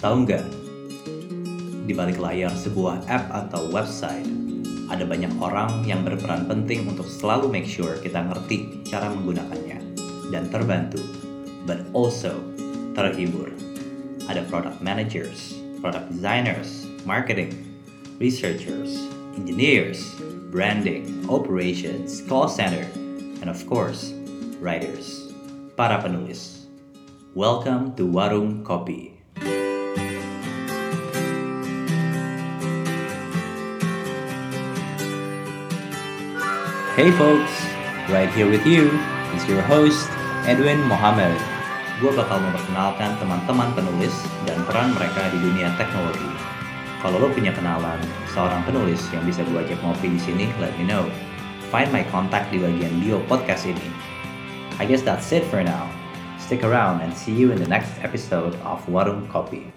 Tahu nggak? Di balik layar sebuah app atau website, ada banyak orang yang berperan penting untuk selalu make sure kita ngerti cara menggunakannya dan terbantu, but also terhibur. Ada product managers, product designers, marketing, researchers, engineers, branding, operations, call center, and of course, writers, para penulis. Welcome to Warung Kopi. Hey folks, right here with you is your host Edwin Mohammed. Gue bakal memperkenalkan teman-teman penulis dan peran mereka di dunia teknologi. Kalau lo punya kenalan seorang penulis yang bisa gue ajak ngopi di sini, let me know. Find my contact di bagian bio podcast ini. I guess that's it for now. Stick around and see you in the next episode of Warung Kopi.